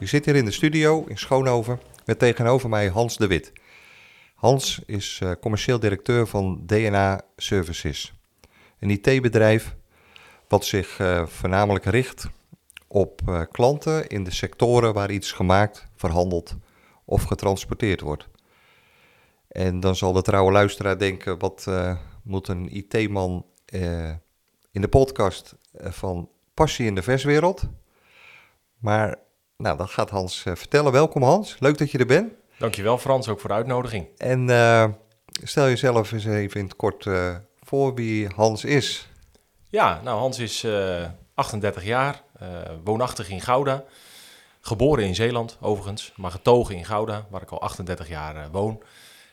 Ik zit hier in de studio in Schoonhoven met tegenover mij Hans de Wit. Hans is uh, commercieel directeur van DNA Services, een IT-bedrijf wat zich uh, voornamelijk richt op uh, klanten in de sectoren waar iets gemaakt, verhandeld of getransporteerd wordt. En dan zal de trouwe luisteraar denken, wat moet een IT-man in de podcast van Passie in de Verswereld? Maar nou, dat gaat Hans uh, vertellen. Welkom Hans, leuk dat je er bent. Dankjewel Frans, ook voor de uitnodiging. En uh, stel jezelf eens even in het kort uh, voor wie Hans is. Ja, nou Hans is 38 jaar, woonachtig in Gouda. Geboren in Zeeland overigens, maar getogen in Gouda, waar ik al 38 jaar woon.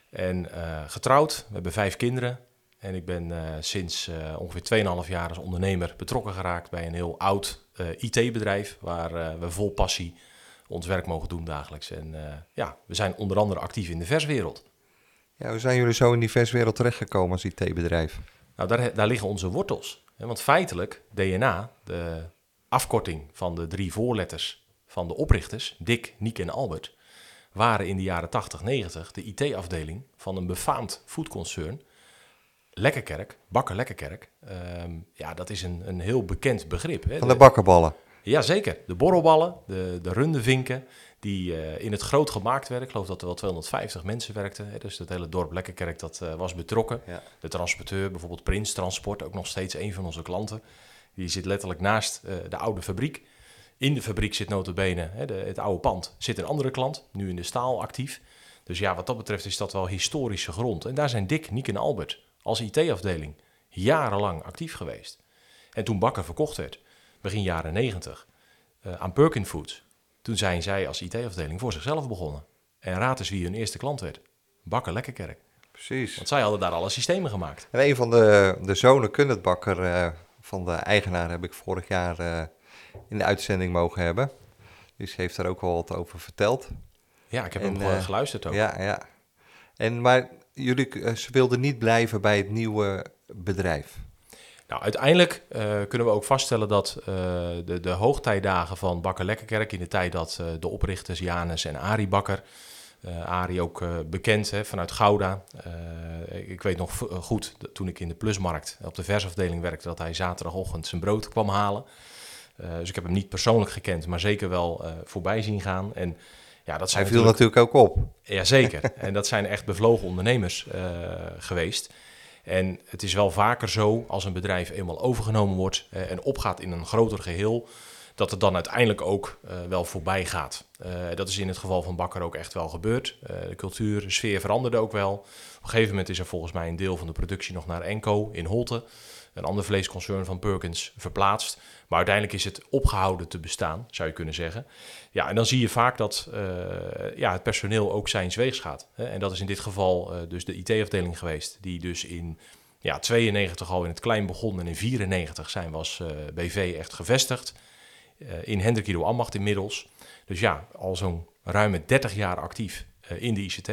En getrouwd, we hebben vijf kinderen. En ik ben sinds ongeveer 2,5 jaar als ondernemer betrokken geraakt bij een heel oud IT-bedrijf waar uh, we vol passie ons werk mogen doen dagelijks. En uh, ja, we zijn onder andere actief in de verswereld. Ja, hoe zijn jullie zo in die verswereld terechtgekomen als IT-bedrijf? Nou, daar, daar liggen onze wortels. Want feitelijk, DNA, de afkorting van de drie voorletters van de oprichters, Dick, Niek en Albert, waren in de jaren 80, 90 de IT-afdeling van een befaamd foodconcern Lekkerkerk, Bakker Lekkerkerk. Um, ja, dat is een, een heel bekend begrip. Hè? Van de bakkerballen. Jazeker, de borrelballen, de, de rundevinken, die uh, in het groot gemaakt werden. Ik geloof dat er wel 250 mensen werkten. Hè? Dus het hele dorp Lekkerkerk dat, uh, was betrokken. Ja. De transporteur, bijvoorbeeld Prins Transport, ook nog steeds een van onze klanten. Die zit letterlijk naast uh, de oude fabriek. In de fabriek zit notabene, hè, de, het oude pand, zit een andere klant, nu in de staal actief. Dus ja, wat dat betreft is dat wel historische grond. En daar zijn Dick, Niek en Albert als IT-afdeling jarenlang actief geweest. En toen Bakker verkocht werd, begin jaren 90, uh, aan Perkin Foods, toen zijn zij als IT-afdeling voor zichzelf begonnen. En raad eens wie hun eerste klant werd. Bakker Lekkerkerk. Precies. Want zij hadden daar alle systemen gemaakt. En een van de, de zonen, Kundet Bakker, uh, van de eigenaar, heb ik vorig jaar uh, in de uitzending mogen hebben. Dus heeft daar ook wel wat over verteld. Ja, ik heb en, hem geluisterd ook. Ja, ja. En, maar jullie eh, ze wilden niet blijven bij het nieuwe bedrijf. Nou, uiteindelijk uh, kunnen we ook vaststellen dat uh, de, de hoogtijdagen van Bakker Lekkerkerk... in de tijd dat de oprichters Janus en Arie Bakker... Arie ook bekend hè, vanuit Gouda. ik weet nog goed, dat toen ik in de Plusmarkt op de versafdeling werkte... dat hij zaterdagochtend zijn brood kwam halen. dus ik heb hem niet persoonlijk gekend, maar zeker wel voorbij zien gaan... En ja, dat zijn Hij viel natuurlijk, ook op. Jazeker. en dat zijn echt bevlogen ondernemers uh, geweest. En het is wel vaker zo, als een bedrijf eenmaal overgenomen wordt uh, en opgaat in een groter geheel, dat het dan uiteindelijk ook uh, wel voorbij gaat. dat is in het geval van Bakker ook echt wel gebeurd. de cultuur, de sfeer veranderde ook wel. Op een gegeven moment is er volgens mij een deel van de productie nog naar Enco in Holte een ander vleesconcern van Perkins verplaatst. Maar uiteindelijk is het opgehouden te bestaan, zou je kunnen zeggen. Ja, en dan zie je vaak dat uh, ja, het personeel ook zijn weegs gaat. En dat is in dit geval uh, dus de IT-afdeling geweest, die dus in ja, 92 al in het klein begon en in 94 zijn was uh, BV echt gevestigd. in Hendrik Ido Ambacht inmiddels. Dus ja, al zo'n ruime 30 jaar actief in de ICT.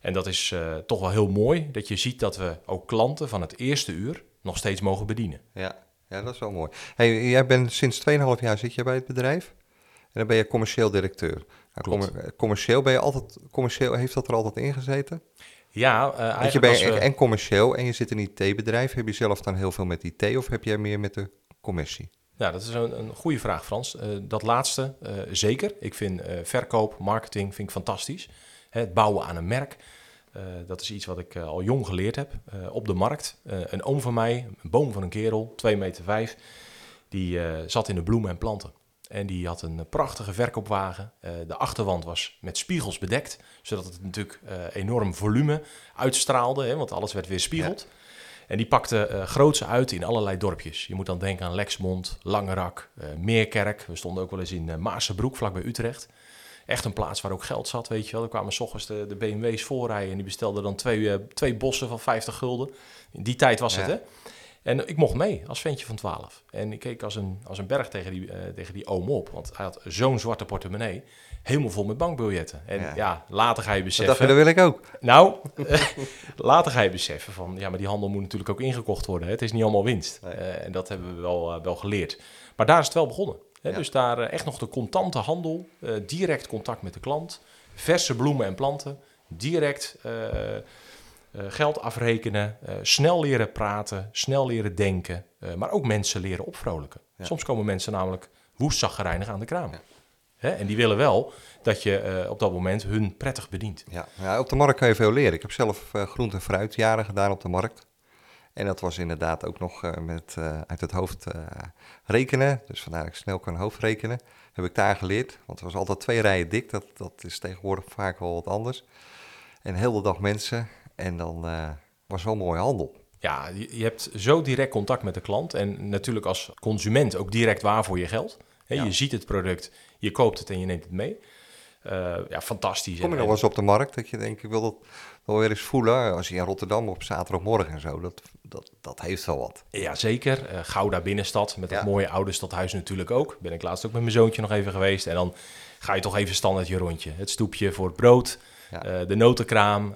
En dat is toch wel heel mooi dat je ziet dat we ook klanten van het eerste uur nog steeds mogen bedienen. Ja, ja dat is wel mooi. Hey, jij bent sinds 2,5 jaar zit je bij het bedrijf en dan ben je commercieel directeur. Nou, commercieel ben je altijd, commercieel heeft dat er altijd in gezeten? Ja, uh, eigenlijk je bent we... en commercieel en je zit in een IT-bedrijf. Heb je zelf dan heel veel met IT of heb jij meer met de commissie? Ja, dat is een, een goede vraag, Frans. Uh, dat laatste uh, zeker. Ik vind verkoop, marketing vind ik fantastisch. Hè, het bouwen aan een merk. Uh, dat is iets wat ik uh, al jong geleerd heb uh, op de markt. een oom van mij, een boom van een kerel, 2 meter vijf, die zat in de bloemen en planten. En die had een prachtige verkoopwagen. de achterwand was met spiegels bedekt, zodat het natuurlijk enorm volume uitstraalde, hè, want alles werd weer spiegeld. En die pakte uh, grootse uit in allerlei dorpjes. Je moet dan denken aan Lexmond, Langerak, uh, Meerkerk. We stonden ook wel eens in uh, Maasenbroek, vlakbij Utrecht. Echt een plaats waar ook geld zat, weet je wel. Er kwamen s ochtends de, de BMW's voorrijden en die bestelden dan twee, twee bossen van 50 gulden. In die tijd was het, hè? En ik mocht mee als ventje van 12. En ik keek als een, als een berg tegen die, tegen die oom op, want hij had zo'n zwarte portemonnee helemaal vol met bankbiljetten. En ja, later ga je beseffen... Dat, dat wil ik ook. Nou, later ga je beseffen van... Ja, maar die handel moet natuurlijk ook ingekocht worden. Hè? Het is niet allemaal winst. Uh, en dat hebben we wel, uh, wel geleerd. Maar daar is het wel begonnen. Ja. Dus daar uh, echt nog de contante handel. direct contact met de klant. Verse bloemen en planten. Direct geld afrekenen. snel leren praten. Snel leren denken. maar ook mensen leren opvrolijken. Ja. Soms komen mensen namelijk woest zaggerijnig aan de kraam. Ja. En die willen wel dat je uh, op dat moment hun prettig bedient. Ja. ja, op de markt kan je veel leren. Ik heb zelf uh, groente- en fruit jaren gedaan op de markt. En dat was inderdaad ook nog uh, met uit het hoofd rekenen. Dus vandaar dat ik snel kan hoofdrekenen. Heb ik daar geleerd. Want het was altijd twee rijen dik. Dat, dat is tegenwoordig vaak wel wat anders. En heel de dag mensen. En dan was wel mooi handel. Ja, je, je hebt zo direct contact met de klant. En natuurlijk als consument ook direct waar voor je geld. He, ja. Je ziet het product, je koopt het en je neemt het mee. Uh, ja, fantastisch. Kom je nog wel eens op de markt dat je denkt, ik wil dat wel weer eens voelen. Als je in Rotterdam op zaterdagmorgen en zo, dat, dat, dat heeft wel wat. Ja, zeker. Uh, Gouda binnenstad, met ja. mooie oude stadhuis natuurlijk ook. Ben ik laatst ook met mijn zoontje nog even geweest. En dan ga je toch even standaard je rondje. Het stoepje voor het brood, ja. uh, de notenkraam,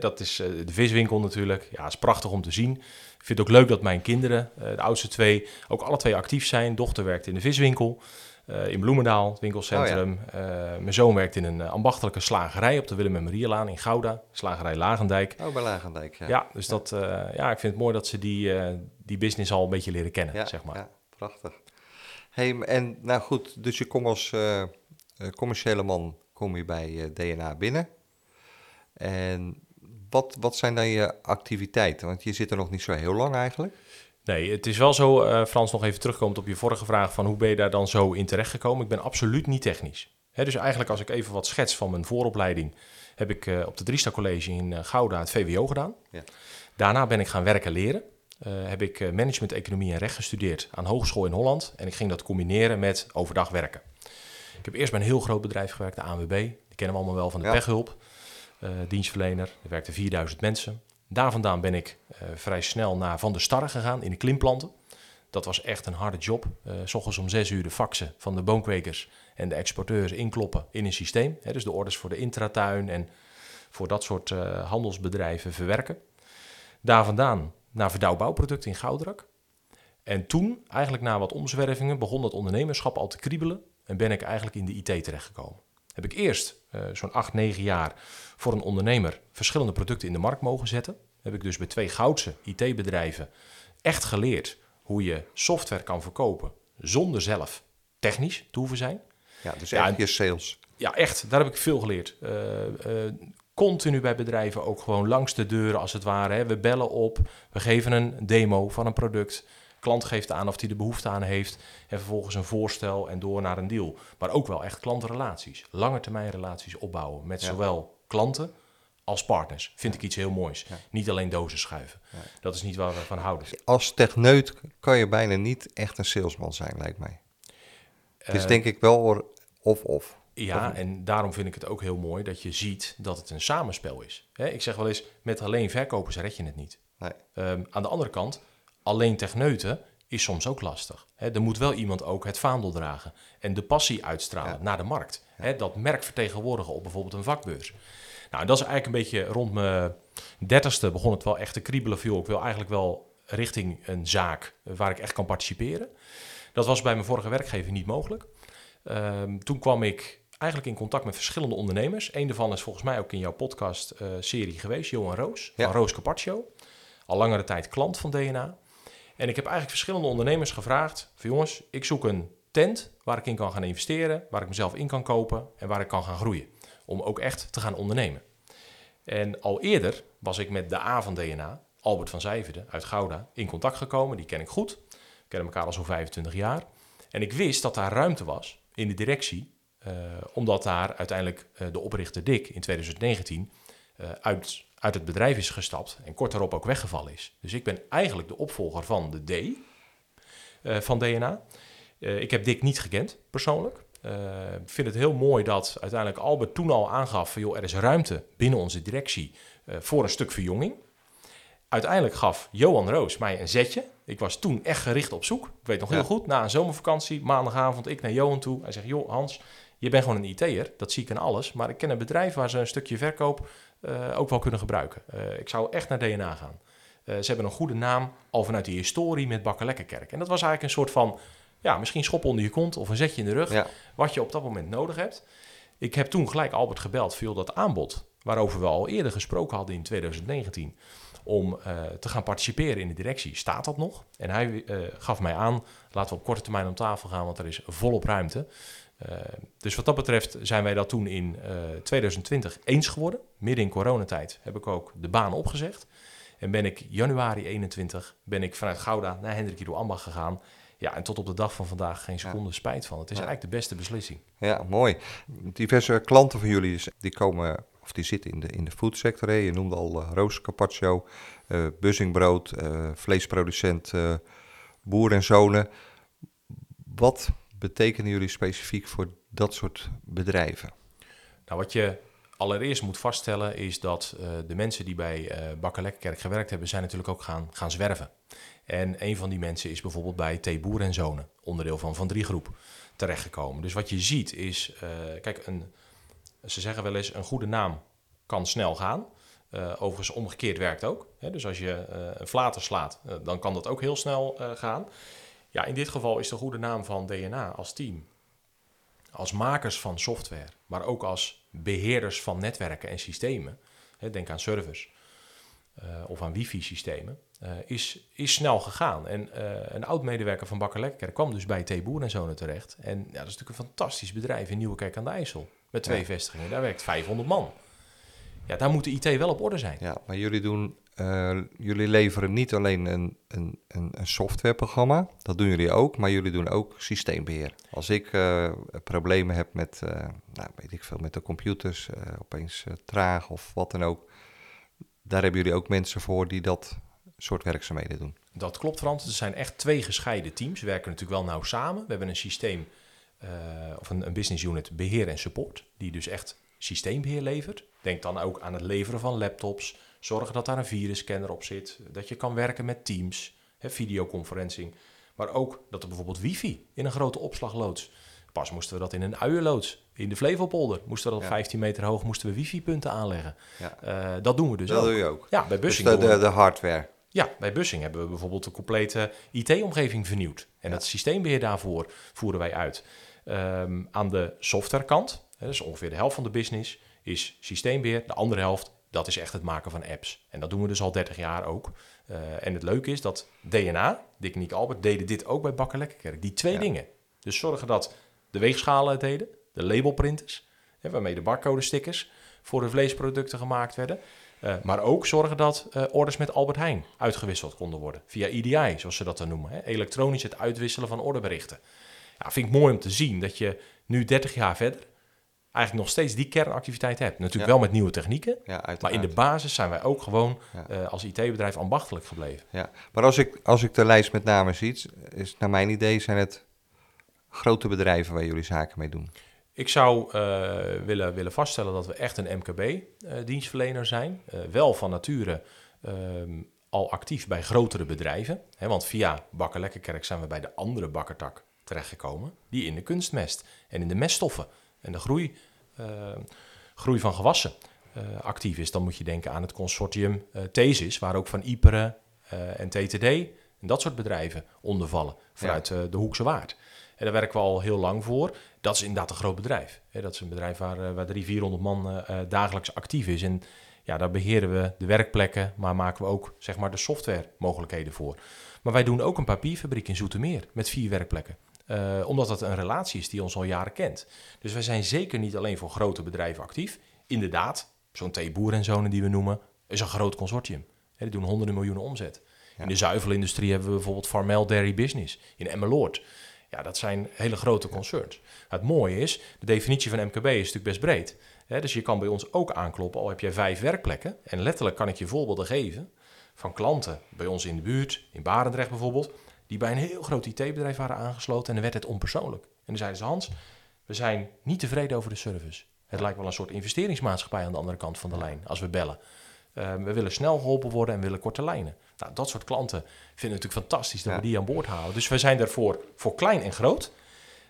dat is de viswinkel natuurlijk. Ja, is prachtig om te zien. Ik vind het ook leuk dat mijn kinderen, de oudste twee, ook alle twee actief zijn. Dochter werkt in de viswinkel. Uh, in Bloemendaal, het winkelcentrum. Oh, ja. uh, mijn zoon werkt in een uh, ambachtelijke slagerij op de Willem en Marielaan in Gouda. Slagerij Lagendijk. Oh, bij Lagendijk, ja. Ja, dus Dat, ja, ik vind het mooi dat ze die, die business al een beetje leren kennen, ja, zeg maar. Ja, prachtig. Hey, en nou goed, dus je komt als commerciële man kom je bij DNA binnen. En wat, wat zijn dan je activiteiten? Want je zit er nog niet zo heel lang eigenlijk. Nee, het is wel zo, uh, Frans, nog even terugkomt op je vorige vraag van hoe ben je daar dan zo in terechtgekomen? Ik ben absoluut niet technisch. Dus eigenlijk als ik even wat schets van mijn vooropleiding, heb ik uh, op de Driesta College in uh, Gouda het VWO gedaan. Ja. Daarna ben ik gaan werken leren. heb ik management, economie en recht gestudeerd aan Hogeschool in Holland. En ik ging dat combineren met overdag werken. Ik heb eerst bij een heel groot bedrijf gewerkt, de ANWB. Die kennen we allemaal wel van de ja. pechhulp. dienstverlener, er werkten 4000 mensen. Daar vandaan ben ik uh, vrij snel naar Van der Starre gegaan in de klimplanten. Dat was echt een harde job. Uh, s ochtends om zes uur de faxen van de boomkwekers en de exporteurs inkloppen in een systeem. Dus de orders voor de intratuin en voor dat soort uh, handelsbedrijven verwerken. Daar vandaan naar verdouwbouwproducten in Goudrak. En toen, eigenlijk na wat omzwervingen, begon dat ondernemerschap al te kriebelen en ben ik eigenlijk in de IT terechtgekomen. Heb ik eerst zo'n acht, negen jaar voor een ondernemer verschillende producten in de markt mogen zetten. Heb ik dus bij twee goudse IT-bedrijven echt geleerd hoe je software kan verkopen zonder zelf technisch te hoeven zijn. Ja, dus echt ja, je sales. Ja, echt. Daar heb ik veel geleerd. Uh, uh, continu bij bedrijven ook gewoon langs de deuren als het ware. Hè. We bellen op, we geven een demo van een product. Klant geeft aan of hij de behoefte aan heeft. En vervolgens een voorstel en door naar een deal. Maar ook wel echt klantenrelaties. Lange termijn relaties opbouwen met ja. zowel klanten als partners. Vind ik iets heel moois. Ja. Niet alleen dozen schuiven. Ja. Dat is niet waar we van houden. Als techneut kan je bijna niet echt een salesman zijn, lijkt mij. Uh, dus denk ik wel of-of. Ja, of en daarom vind ik het ook heel mooi dat je ziet dat het een samenspel is. Hè, ik zeg wel eens, met alleen verkopers red je het niet. Nee. Um, aan de andere kant, alleen techneuten is soms ook lastig. Hè, er moet wel iemand ook het vaandel dragen en de passie uitstralen naar de markt. Hè, dat merk vertegenwoordigen op bijvoorbeeld een vakbeurs. Nou, dat is eigenlijk een beetje rond mijn dertigste begon het wel echt te kriebelen. Viel. Ik wil eigenlijk wel richting een zaak waar ik echt kan participeren. Dat was bij mijn vorige werkgever niet mogelijk. Um, toen kwam ik eigenlijk in contact met verschillende ondernemers. Eén daarvan is volgens mij ook in jouw podcast-serie uh, geweest, Johan Roos, ja. van Roos Carpaccio. Al langere tijd klant van DNA. En ik heb eigenlijk verschillende ondernemers gevraagd: van jongens, ik zoek een tent waar ik in kan gaan investeren, waar ik mezelf in kan kopen en waar ik kan gaan groeien. Om ook echt te gaan ondernemen. En al eerder was ik met de A van DNA, Albert van Zijverde uit Gouda, in contact gekomen. Die ken ik goed. We kennen elkaar al zo'n 25 jaar. En ik wist dat daar ruimte was in de directie, uh, omdat daar uiteindelijk uh, de oprichter Dick in 2019 uh, uit uit het bedrijf is gestapt en kort daarop ook weggevallen is. Dus ik ben eigenlijk de opvolger van de D van DNA. ik heb Dick niet gekend, persoonlijk. Ik vind het heel mooi dat uiteindelijk Albert toen al aangaf... Van, joh, er is ruimte binnen onze directie voor een stuk verjonging uiteindelijk gaf Johan Roos mij een zetje. Ik was toen echt gericht op zoek. Ik weet nog heel goed, na een zomervakantie, maandagavond, ik naar Johan toe. Hij zegt, joh Hans, je bent gewoon een IT'er. Dat zie ik aan alles. Maar ik ken een bedrijf waar ze een stukje verkoop uh, ook wel kunnen gebruiken. Uh, ik zou echt naar DNA gaan. Uh, ze hebben een goede naam, al vanuit die historie met Bakkerlekkerkerk. En dat was eigenlijk een soort van, ja, misschien schop onder je kont of een zetje in de rug. Ja. Wat je op dat moment nodig hebt. Ik heb toen gelijk Albert gebeld, veel dat aanbod, waarover we al eerder gesproken hadden in 2019 om uh, te gaan participeren in de directie. Staat dat nog? En hij uh, gaf mij aan, laten we op korte termijn om tafel gaan, want er is volop ruimte. Uh, dus wat dat betreft zijn wij dat toen in 2020 eens geworden. Midden in coronatijd heb ik ook de baan opgezegd. En ben ik januari 21 ben ik vanuit Gouda naar Hendrik Ido Ambach gegaan. Ja, en tot op de dag van vandaag geen seconde spijt van. Het is eigenlijk de beste beslissing. Ja, mooi. Diverse klanten van jullie die komen of die zitten in de, in de foodsector. Hè. Je noemde al uh, Roos Carpaccio, uh, buzzingbrood, uh, vleesproducent, boer en zonen. Wat betekenen jullie specifiek voor dat soort bedrijven? Nou, wat je allereerst moet vaststellen is dat de mensen die bij uh, Bakker gewerkt hebben, zijn natuurlijk ook gaan, gaan zwerven. En een van die mensen is bijvoorbeeld bij T. Boer en Zonen, onderdeel van Van Drie Groep, terechtgekomen. Dus wat je ziet is, kijk, een, ze zeggen wel eens, een goede naam kan snel gaan. Uh, overigens omgekeerd werkt ook. Hè? Dus als je uh, een flater slaat, dan kan dat ook heel snel gaan. Ja, in dit geval is de goede naam van DNA als team, als makers van software, maar ook als beheerders van netwerken en systemen. Hè, denk aan servers of aan wifi-systemen. is, is snel gegaan. En een oud-medewerker van Bakker Lekker kwam dus bij T. Boer en Zonen terecht. En ja, dat is natuurlijk een fantastisch bedrijf in Nieuwekerk aan de IJssel. Met twee vestigingen. Daar werkt 500 man. Ja, daar moet de IT wel op orde zijn. Ja, maar jullie doen... Uh, jullie leveren niet alleen een, een, een, een, softwareprogramma, dat doen jullie ook, maar jullie doen ook systeembeheer. Als ik uh, problemen heb met, uh, nou, weet ik veel, met de computers, opeens traag of wat dan ook, daar hebben jullie ook mensen voor die dat soort werkzaamheden doen. Dat klopt, Frans. Er zijn echt twee gescheiden teams. We werken natuurlijk wel nauw samen. We hebben een systeem uh, of een, een, business unit beheer en support, die dus echt systeembeheer levert. Denk dan ook aan het leveren van laptops, zorgen dat daar een virusscanner op zit, dat je kan werken met Teams, videoconferencing, maar ook dat er bijvoorbeeld wifi in een grote opslagloods. Pas moesten we dat in een uienloods, in de Flevopolder, moesten we dat 15 meter hoog, moesten we wifi-punten aanleggen. Uh, dat doen we dus dat ook. doe je ook? Ja, bij Bussing. Dus de, de, de hardware? Ja, bij Bussing hebben we bijvoorbeeld de complete IT-omgeving vernieuwd. En dat systeembeheer daarvoor voeren wij uit. Um, aan de softwarekant, dat is ongeveer de helft van de business, is systeembeheer. De andere helft, dat is echt het maken van apps. En dat doen we dus al 30 jaar ook. Uh, en het leuke is dat DNA, Dick Nick Albert, deden dit ook bij Bakker Lekkerkerk. Die twee ja. dingen. Dus zorgen dat de weegschalen de labelprinters, hè, waarmee de barcode-stickers voor de vleesproducten gemaakt werden. Uh, maar ook zorgen dat uh, orders met Albert Heijn uitgewisseld konden worden. Via EDI, zoals ze dat dan noemen. Hè. Elektronisch het uitwisselen van orderberichten. Ja, vind ik mooi om te zien dat je nu 30 jaar verder eigenlijk nog steeds die kernactiviteit hebt. Natuurlijk wel met nieuwe technieken, ja, maar in de basis zijn wij ook gewoon ja. uh, als IT-bedrijf ambachtelijk gebleven. Ja, maar als ik, als ik de lijst met name zie, is naar mijn idee zijn het grote bedrijven waar jullie zaken mee doen. Ik zou uh, willen, willen vaststellen dat we echt een MKB-dienstverlener uh, zijn. Uh, wel van nature ehm, al actief bij grotere bedrijven. Hè, want via Bakker Lekkerkerk zijn we bij de andere bakkertak terechtgekomen. Die in de kunstmest en in de meststoffen en de groei, uh, groei van gewassen actief is. Dan moet je denken aan het consortium Thesis, waar ook van Iperen en TTD en dat soort bedrijven onder vallen vanuit ja. de Hoekse Waard. En daar werken we al heel lang voor. Dat is inderdaad een groot bedrijf. dat is een bedrijf waar, waar 300, 400 man dagelijks actief is. En ja, daar beheren we de werkplekken, maar maken we ook zeg maar, de software mogelijkheden voor. Maar wij doen ook een papierfabriek in Zoetermeer met vier werkplekken. Uh, omdat dat een relatie is die ons al jaren kent. Dus wij zijn zeker niet alleen voor grote bedrijven actief. Inderdaad, zo'n T-boer en zonen die we noemen, is een groot consortium. He, die doen honderden miljoenen omzet. Ja. In de zuivelindustrie hebben we bijvoorbeeld Farmel Dairy Business in Emmeloord. Ja, dat zijn hele grote concerns. Het mooie is, de definitie van MKB is natuurlijk best breed. Hè, dus je kan bij ons ook aankloppen, al heb je vijf werkplekken. En letterlijk kan ik je voorbeelden geven van klanten bij ons in de buurt, in Barendrecht bijvoorbeeld, die bij een heel groot IT-bedrijf waren aangesloten en dan werd het onpersoonlijk. En dan zeiden ze, Hans, we zijn niet tevreden over de service. Het lijkt wel een soort investeringsmaatschappij aan de andere kant van de lijn als we bellen. Uh, we willen snel geholpen worden en willen korte lijnen. Nou, dat soort klanten vinden het natuurlijk fantastisch dat we die aan boord halen. Dus we zijn daarvoor voor klein en groot.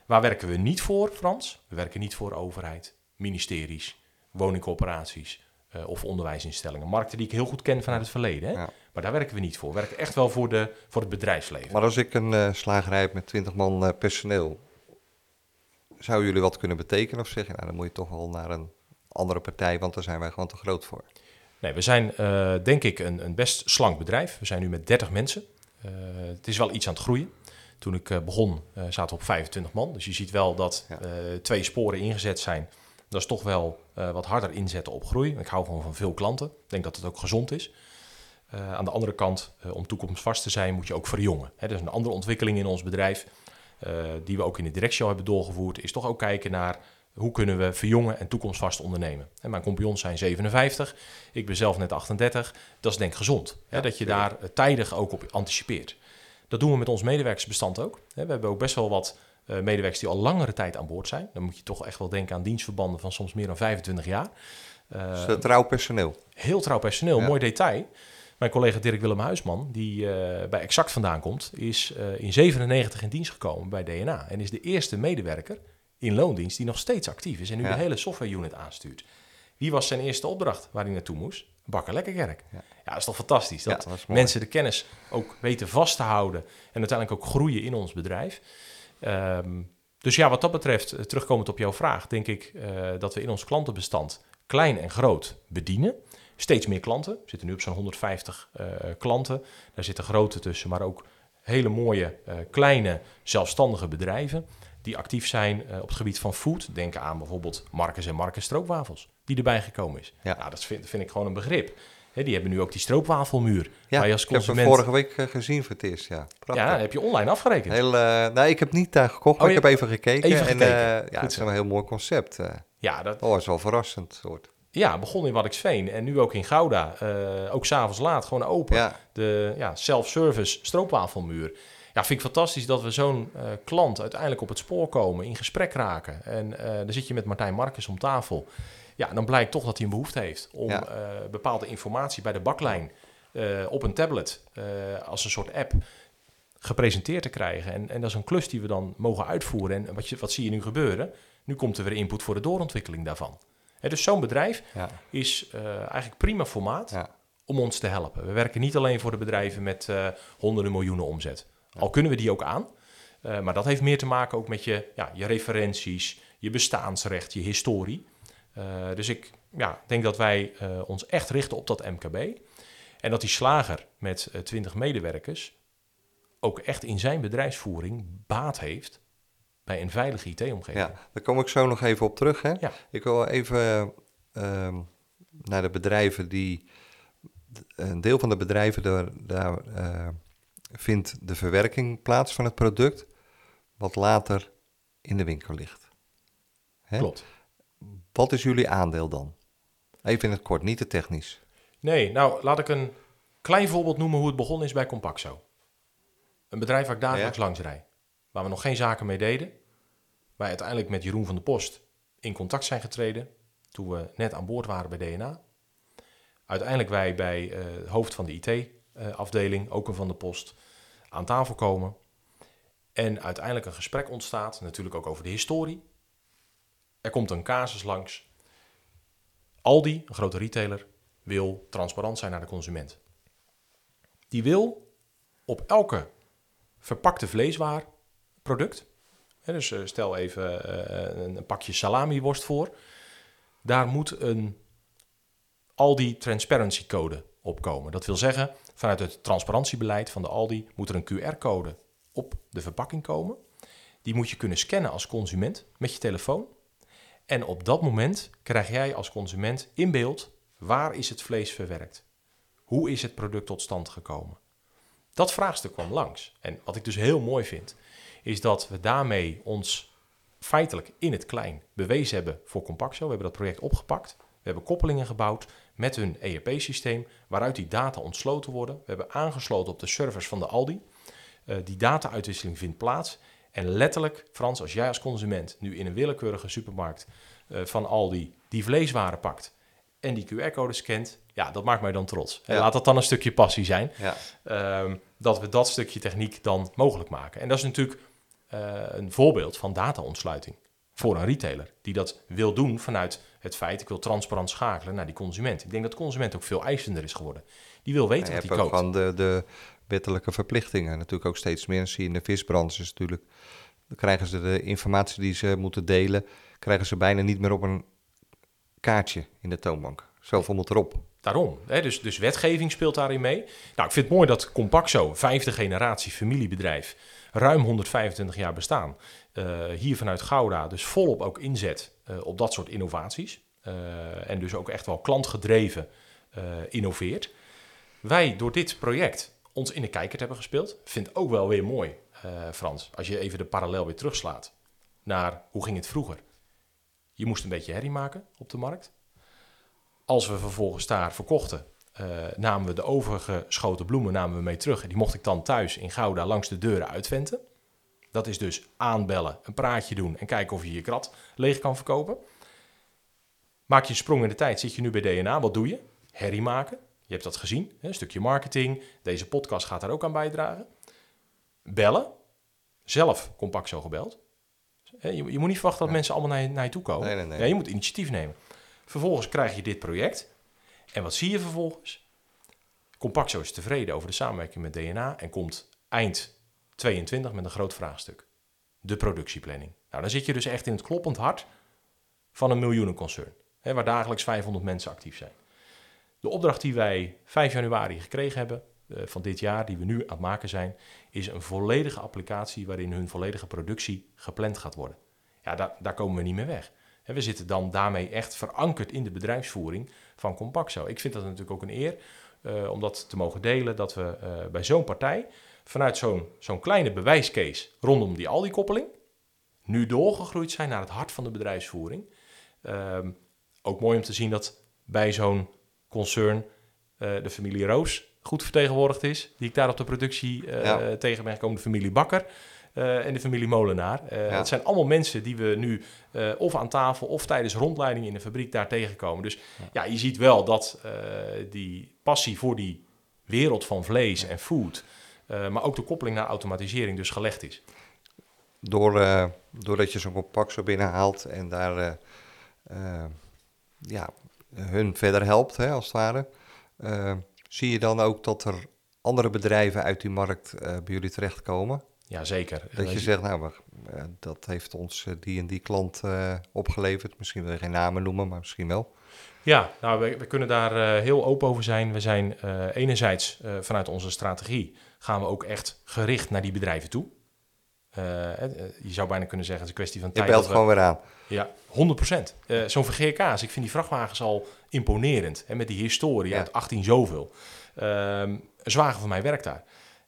Waar werken we niet voor, Frans? We werken niet voor overheid, ministeries, woningcorporaties uh, of onderwijsinstellingen. Markten die ik heel goed ken vanuit het verleden. Hè? Maar daar werken we niet voor. We werken echt wel voor, de, voor het bedrijfsleven. Maar als ik een uh, slagerij heb met 20 man uh, personeel, zou jullie wat kunnen betekenen? Of zeggen, nou, dan moet je toch wel naar een andere partij, want daar zijn wij gewoon te groot voor. Nee, we zijn uh, denk ik een, een, best slank bedrijf. We zijn nu met 30 mensen. Uh, het is wel iets aan het groeien. Toen ik uh, begon zaten we op 25 man. Dus je ziet wel dat ja. twee sporen ingezet zijn. Dat is toch wel wat harder inzetten op groei. Ik hou gewoon van veel klanten. Ik denk dat het ook gezond is. aan de andere kant, om toekomstvast te zijn, moet je ook verjongen. Hè, dat is een andere ontwikkeling in ons bedrijf. die we ook in de directie al hebben doorgevoerd. Is toch ook kijken naar hoe kunnen we verjongen en toekomstvast ondernemen? En mijn compagnons zijn 57, ik ben zelf net 38. Dat is denk ik gezond, hè, dat je daar eh, tijdig ook op anticipeert. Dat doen we met ons medewerkersbestand ook. We hebben ook best wel wat uh, medewerkers die al langere tijd aan boord zijn. Dan moet je toch echt wel denken aan dienstverbanden van soms meer dan 25 jaar. Uh, dus trouw personeel. Heel trouw personeel, mooi detail. Mijn collega Dirk Willem Huisman, die uh, bij Exact vandaan komt, is in 97 in dienst gekomen bij DNA. En is de eerste medewerker in loondienst die nog steeds actief is en nu de hele software unit aanstuurt. Wie was zijn eerste opdracht waar hij naartoe moest? Bakker Lekkerkerk. Ja. ja, dat is toch fantastisch dat, dat mensen de kennis ook weten vast te houden en uiteindelijk ook groeien in ons bedrijf. Um, dus ja, wat dat betreft, eh, terugkomend op jouw vraag, denk ik uh, dat we in ons klantenbestand klein en groot bedienen. Steeds meer klanten. We zitten nu op zo'n 150 uh, klanten. Daar zitten grote tussen, maar ook hele mooie kleine zelfstandige bedrijven die actief zijn uh, op het gebied van food. Denk aan bijvoorbeeld Marcus en Marcus stroopwafels, die erbij gekomen is. Ja. Nou, dat vind, vind ik gewoon een begrip. He, die hebben nu ook die stroopwafelmuur. Ja, waar je als consument... ik heb vorige week uh, gezien voor het eerst, ja. Prachtig. Ja, heb je online afgerekend? Heel, uh, nee, ik heb niet daar gekocht, maar oh, ik heb even gekeken. Even en gekeken. ja, het is een heel mooi concept. ja, dat... Oh, is wel verrassend soort. Ja, begon in Waddinxveen en nu ook in Gouda. ook s'avonds laat, gewoon open. Ja. De ja, self-service stroopwafelmuur ja, vind ik fantastisch dat we zo'n uh, klant uiteindelijk op het spoor komen, in gesprek raken. En uh, dan zit je met Martijn Marcus om tafel. Ja, dan blijkt toch dat hij een behoefte heeft om ja. uh, bepaalde informatie bij de baklijn op een tablet als een soort app gepresenteerd te krijgen. En, en dat is een klus die we dan mogen uitvoeren. En wat, je, wat zie je nu gebeuren? Nu komt er weer input voor de doorontwikkeling daarvan. Dus zo'n bedrijf ja. is eigenlijk prima formaat ja. om ons te helpen. We werken niet alleen voor de bedrijven met honderden miljoenen omzet. Al kunnen we die ook aan. Uh, maar dat heeft meer te maken ook met je, ja, je referenties, je bestaansrecht, je historie. Uh, dus ik ja, denk dat wij uh, ons echt richten op dat MKB. En dat die slager met 20 medewerkers ook echt in zijn bedrijfsvoering baat heeft bij een veilige IT-omgeving. Ja, daar kom ik zo nog even op terug. Hè? Ja. Ik wil even ehm, naar de bedrijven die. Een deel van de bedrijven daar, daar vindt de verwerking plaats van het product, wat later in de winkel ligt. Hè? Klopt. Wat is jullie aandeel dan? Even in het kort, niet te technisch. Nee, nou laat ik een klein voorbeeld noemen hoe het begonnen is bij Compaxo. Een bedrijf waar ik dagelijks ja. langs rijd, waar we nog geen zaken mee deden. Wij uiteindelijk met Jeroen van der Post in contact zijn getreden toen we net aan boord waren bij DNA. Uiteindelijk wij bij uh, het hoofd van de IT-afdeling, ook een van de Post, aan tafel komen. En uiteindelijk een gesprek ontstaat, natuurlijk ook over de historie. Er komt een casus langs. Aldi, een grote retailer, wil transparant zijn naar de consument. Die wil op elke verpakte vleeswaar product, dus eh, stel even eh, een pakje salami-worst voor, daar moet een Aldi Transparency Code opkomen. Dat wil zeggen, vanuit het transparantiebeleid van de Aldi moet er een QR-code op de verpakking komen. Die moet je kunnen scannen als consument met je telefoon. En op dat moment krijg jij als consument in beeld waar is het vlees verwerkt? Hoe is het product tot stand gekomen? Dat vraagstuk kwam langs. En wat ik dus heel mooi vind, is dat we daarmee ons feitelijk in het klein bewezen hebben voor Compaxo. We hebben dat project opgepakt. We hebben koppelingen gebouwd met hun ERP-systeem, waaruit die data ontsloten worden. We hebben aangesloten op de servers van de Aldi. Uh, die data-uitwisseling vindt plaats. En letterlijk, Frans, als jij als consument nu in een willekeurige supermarkt uh, van Aldi die vleeswaren pakt en die QR-code scant, ja, dat maakt mij dan trots. En laat dat dan een stukje passie zijn. Ja. Um, dat we dat stukje techniek dan mogelijk maken. En dat is natuurlijk uh, een voorbeeld van data-ontsluiting voor een retailer die dat wil doen vanuit het feit ik wil transparant schakelen naar die consument. Ik denk dat de consument ook veel eisender is geworden. Die wil weten wat hij koopt. Van de, de wettelijke verplichtingen natuurlijk ook steeds meer. Zie in de visbranche is natuurlijk dan krijgen ze de informatie die ze moeten delen, krijgen ze bijna niet meer op een kaartje in de toonbank. Zoveel moet erop. Daarom. Hè? Dus, dus wetgeving speelt daarin mee. Nou, ik vind het mooi dat Compaxo, vijfde generatie familiebedrijf, ruim 125 jaar bestaan. Uh, hier vanuit Gouda dus volop ook inzet op dat soort innovaties. Uh, en dus ook echt wel klantgedreven innoveert. Wij door dit project ons in de kijker hebben gespeeld. Vind ook wel weer mooi, Frans, als je even de parallel weer terugslaat naar hoe ging het vroeger. Je moest een beetje herrie maken op de markt. Als we vervolgens daar verkochten, namen we de overgeschoten bloemen namen we mee terug. En die mocht ik dan thuis in Gouda langs de deuren uitventen. Dat is dus aanbellen, een praatje doen en kijken of je je krat leeg kan verkopen. Maak je een sprong in de tijd, zit je nu bij DNA, wat doe je? Herrie maken. Je hebt dat gezien, een stukje marketing. Deze podcast gaat daar ook aan bijdragen. Bellen. Zelf compact zo gebeld. Je, moet niet verwachten dat mensen allemaal naar je, naar je toe komen. Nee, nee, nee. Ja, je moet initiatief nemen. Vervolgens krijg je dit project. En wat zie je vervolgens? Compaxo is tevreden over de samenwerking met DNA en komt eind 22 met een groot vraagstuk. De productieplanning. Nou, dan zit je dus echt in het kloppend hart van een miljoenenconcern, hè, waar dagelijks 500 mensen actief zijn. De opdracht die wij 5 januari gekregen hebben uh, van dit jaar, die we nu aan het maken zijn, is een volledige applicatie waarin hun volledige productie gepland gaat worden. Ja, daar, daar komen we niet meer weg. We zitten dan daarmee echt verankerd in de bedrijfsvoering van Compaxo. Ik vind dat natuurlijk ook een eer uh, om dat te mogen delen, dat we uh, bij zo'n partij vanuit zo'n zo'n kleine bewijscase rondom die Aldi-koppeling nu doorgegroeid zijn naar het hart van de bedrijfsvoering. Uh, ook mooi om te zien dat bij zo'n concern uh, de familie Roos goed vertegenwoordigd is, die ik daar op de productie ja. tegen ben gekomen, de familie Bakker. Uh, en de familie Molenaar. Uh, Het zijn allemaal mensen die we nu uh, of aan tafel of tijdens rondleiding in de fabriek daar tegenkomen. Dus ja, ja je ziet wel dat die passie voor die wereld van vlees en food, maar ook de koppeling naar automatisering dus gelegd is. Door, doordat je zo'n compact zo binnenhaalt en daar ja, hun verder helpt, hè, als het ware, zie je dan ook dat er andere bedrijven uit die markt bij jullie terechtkomen? Ja, zeker. Dat je zegt, nou, maar, eh, dat heeft ons eh, die en die klant uh, opgeleverd. Misschien wil je geen namen noemen, maar misschien wel. Ja, nou, we, we kunnen daar uh, heel open over zijn. We zijn uh, enerzijds vanuit onze strategie gaan we ook echt gericht naar die bedrijven toe. je zou bijna kunnen zeggen, het is een kwestie van tijd. Je belt gewoon weer aan. Ja, 100 procent. Zo'n vergeerkaas, ik vind die vrachtwagens al imponerend. Hè, met die historie ja. uit 18 zoveel. Ehm, een zwager van mij werkt daar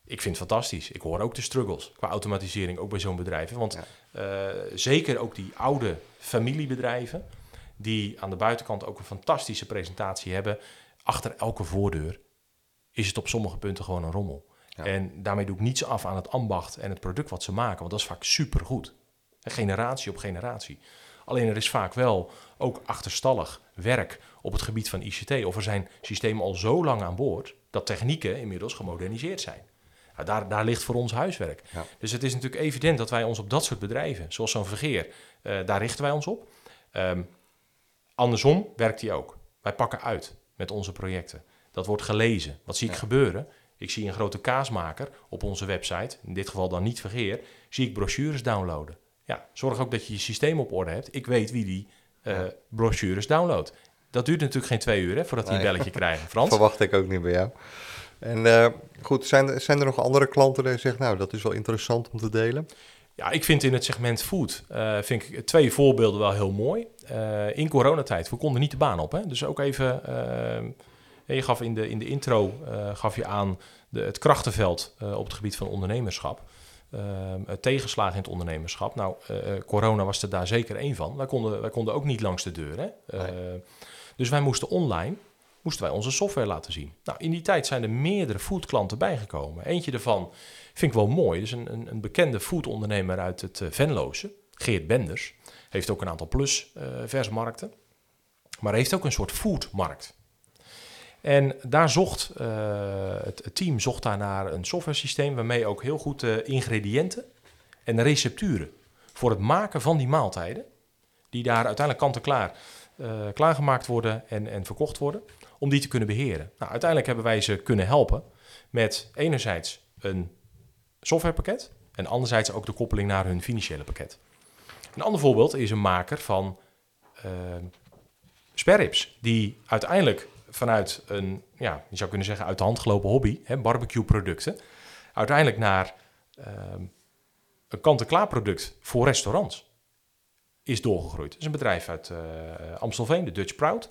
ik vind het fantastisch. Ik hoor ook de struggles qua automatisering, ook bij zo'n bedrijf. Want uh, zeker ook die oude familiebedrijven, die aan de buitenkant ook een fantastische presentatie hebben, achter elke voordeur is het op sommige punten gewoon een rommel. Ja. En daarmee doe ik niets af aan het ambacht en het product wat ze maken, want dat is vaak supergoed. Generatie op generatie. Alleen er is vaak wel ook achterstallig werk op het gebied van ICT. Of er zijn systemen al zo lang aan boord dat technieken inmiddels gemoderniseerd zijn. Nou, daar, daar ligt voor ons huiswerk. Dus het is natuurlijk evident dat wij ons op dat soort bedrijven, zoals zo'n vergeer, uh, daar richten wij ons op. Um, andersom werkt die ook. Wij pakken uit met onze projecten. Dat wordt gelezen. Wat zie ik gebeuren? Ik zie een grote kaasmaker op onze website, in dit geval dan niet vergeer, zie ik brochures downloaden. Ja, zorg ook dat je je systeem op orde hebt. Ik weet wie die uh, brochures downloadt. Dat duurt natuurlijk geen twee uur hè, voordat die een belletje krijgen. Frans? Verwacht ik ook niet bij jou. En uh, goed, zijn, zijn er nog andere klanten die zeggen, nou, dat is wel interessant om te delen? Ja, ik vind in het segment food uh, vind ik twee voorbeelden wel heel mooi. In coronatijd, we konden niet de baan op. Hè? Dus ook even, je gaf in de, in de intro gaf je aan de, het krachtenveld op het gebied van ondernemerschap. ehm, tegenslagen in het ondernemerschap. Nou, eh, corona was er daar zeker één van. Wij konden, wij konden ook niet langs de deur. Hè? Eh, dus wij moesten online moesten wij onze software laten zien. Nou, in die tijd zijn er meerdere foodklanten bijgekomen. Eentje daarvan vind ik wel mooi. Dus een, een, een bekende foodondernemer uit het Venloze, Geert Benders. Heeft ook een aantal plus uh, versmarkten. Maar heeft ook een soort foodmarkt. En daar zocht uh, het, team zocht daar naar een software systeem waarmee ook heel goed de ingrediënten en recepturen voor het maken van die maaltijden, die daar uiteindelijk kant-en-klaar uh, klaargemaakt worden en, en verkocht worden, om die te kunnen beheren. Nou, uiteindelijk hebben wij ze kunnen helpen met enerzijds een softwarepakket en anderzijds ook de koppeling naar hun financiële pakket. Een ander voorbeeld is een maker van uh, sperrips, die uiteindelijk vanuit een, ja, je zou kunnen zeggen, uit de hand gelopen hobby, hè, barbecue producten, uiteindelijk naar uh, een kant-en-klaar product voor restaurants is doorgegroeid. Het is een bedrijf uit uh, Amstelveen, de Dutch Proud.